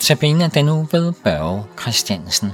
Tabiner den uge ved Børge Christiansen.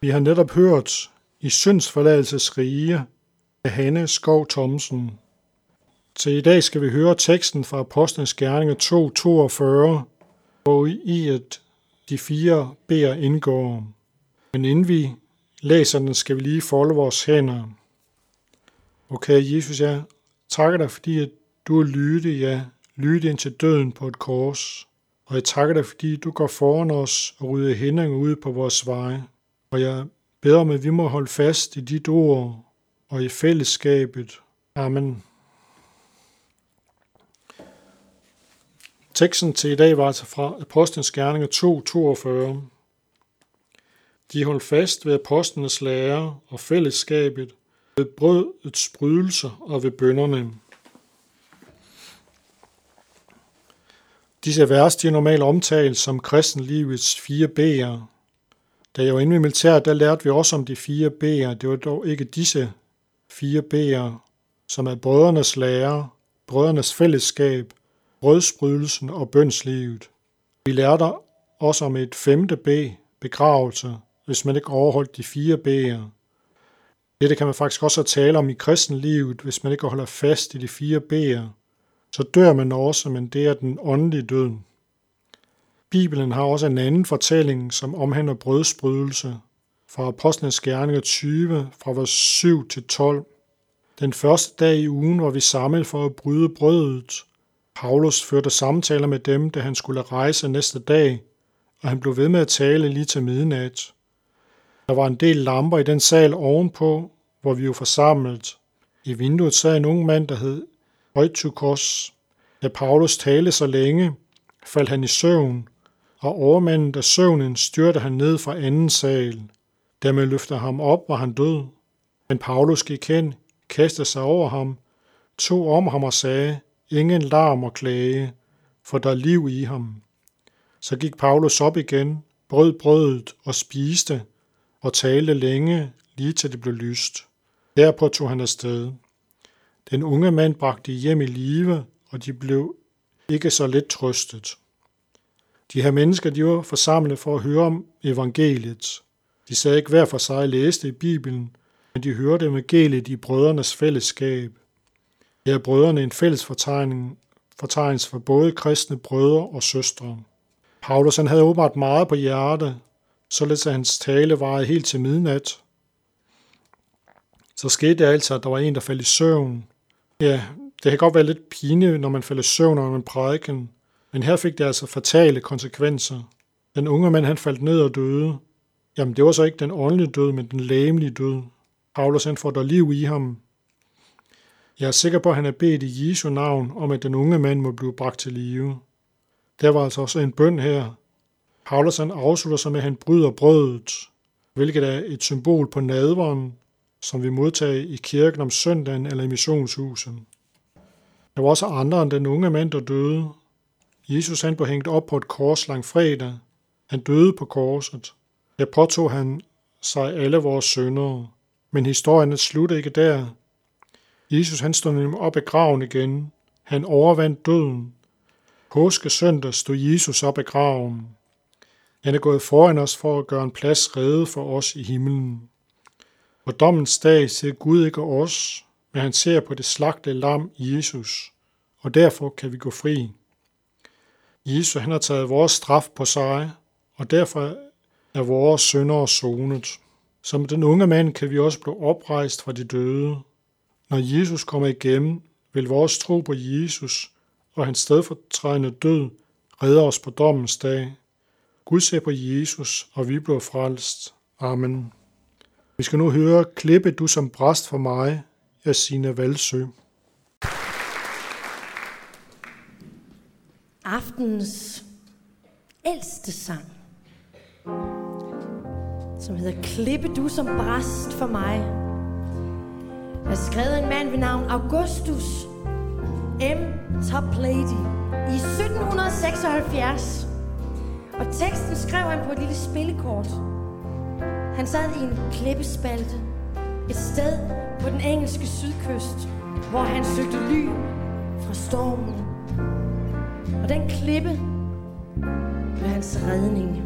Vi har netop hørt i syndsforladelsesrige rige af Hanne Skov Thomsen. Til i dag skal vi høre teksten fra Apostlenes Gerninger 2.42, hvor i at de fire beder indgår. Men inden vi læser den, skal vi lige folde vores hænder. Okay, Jesus, jeg takker dig, fordi at du er lydig, ja, lydig indtil døden på et kors. Og jeg takker dig, fordi du går foran os og rydder hindringer ud på vores veje. Og jeg beder om, at vi må holde fast i dit ord og i fællesskabet. Amen. Teksten til i dag var altså fra Apostlenes Gerninger 2.42. De holdt fast ved apostlenes lære og fællesskabet, ved brødets brydelse og ved bønderne. Disse vers de er normalt omtalt som kristenlivets fire B'er. Da jeg var inde i militæret, der lærte vi også om de fire B'er. Det var dog ikke disse fire B'er, som er brødrenes lære, brødrenes fællesskab, brødsbrydelsen og bønslivet. Vi lærte også om et femte B, begravelse, hvis man ikke overholdt de fire B'er. Dette kan man faktisk også tale om i kristenlivet, hvis man ikke holder fast i de fire B'er. Så dør man også, men det er den åndelige død. Bibelen har også en anden fortælling, som omhandler brødsbrydelse, fra Apostlenes Gerninger 20, fra vers 7 til 12. Den første dag i ugen var vi samlet for at bryde brødet. Paulus førte samtaler med dem, da han skulle rejse næste dag, og han blev ved med at tale lige til midnat. Der var en del lamper i den sal ovenpå, hvor vi var forsamlet. I vinduet sad en ung mand, der hed Øjtukos. Da Paulus talte så længe, faldt han i søvn, og overmandet af søvnen styrte han ned fra anden sal. Da man løftede ham op, var han død. Men Paulus gik hen, kastede sig over ham, tog om ham og sagde, ingen larm og klage, for der er liv i ham. Så gik Paulus op igen, brød brødet og spiste, og talte længe, lige til det blev lyst. Derpå tog han afsted. Den unge mand bragte hjem i live, og de blev ikke så let trøstet. De her mennesker, de var forsamlet for at høre om evangeliet. De sad ikke hver for sig og læste i Bibelen, men de hørte evangeliet i brødrenes fællesskab. Her er brødrene en fælles fortegning, fortegnelse for både kristne brødre og søstre. Paulus han havde åbenbart meget på hjerte, således at hans tale varede helt til midnat. Så skete det altså, at der var en, der faldt i søvn. Ja, det kan godt være lidt pine, når man falder i søvn under en prædiken, men her fik det altså fatale konsekvenser. Den unge mand han faldt ned og døde. Jamen det var så ikke den åndelige død, men den læmelige død. Paulus han får der liv i ham. Jeg er sikker på, at han er bedt i Jesu navn om, at den unge mand må blive bragt til live. Der var altså også en bøn her. Paulus han afslutter sig med, at han bryder brødet, hvilket er et symbol på nadveren, som vi modtager i kirken om søndagen eller i missionshuset. Der var også andre end den unge mand, der døde. Jesus han blev hængt op på et kors lang fredag. Han døde på korset. Der påtog han sig alle vores syndere. Men historien slutter ikke der. Jesus han stod nemlig op af graven igen. Han overvandt døden. Påske søndag stod Jesus op af graven. Han er gået foran os for at gøre en plads rede for os i himlen. På dommens dag ser Gud ikke os, men han ser på det slagte lam Jesus, og derfor kan vi gå fri. Jesus han har taget vores straf på sig, og derfor er vores synder sonet. Som den unge mand kan vi også blive oprejst fra de døde. Når Jesus kommer igennem, vil vores tro på Jesus og hans stedfortrædende død redde os på dommens dag. Gud ser på Jesus, og vi bliver frelst. Amen. Vi skal nu høre Klippe du som bræst for mig af Sina Valsø. Aftens ældste sang, som hedder Klippe du som bræst for mig, er skrevet af en mand ved navn Augustus M. Toplady i 1776. Og teksten skrev han på et lille spillekort. Han sad i en klippespalte et sted på den engelske sydkyst, hvor han søgte ly fra stormen. Den klippe blev hans redning.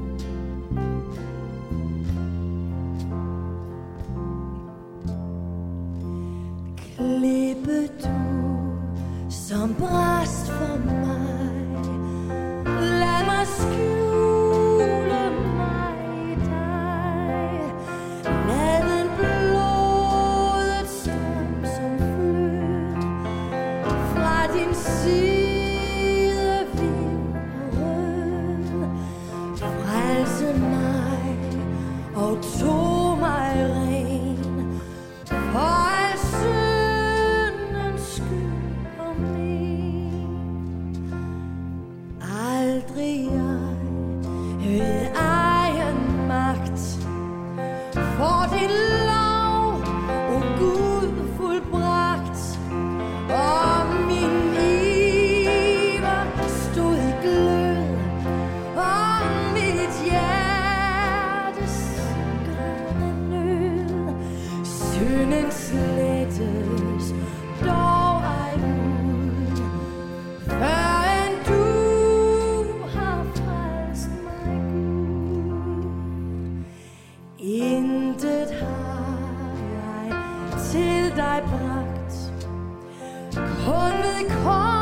dig bragt. Kun ved kors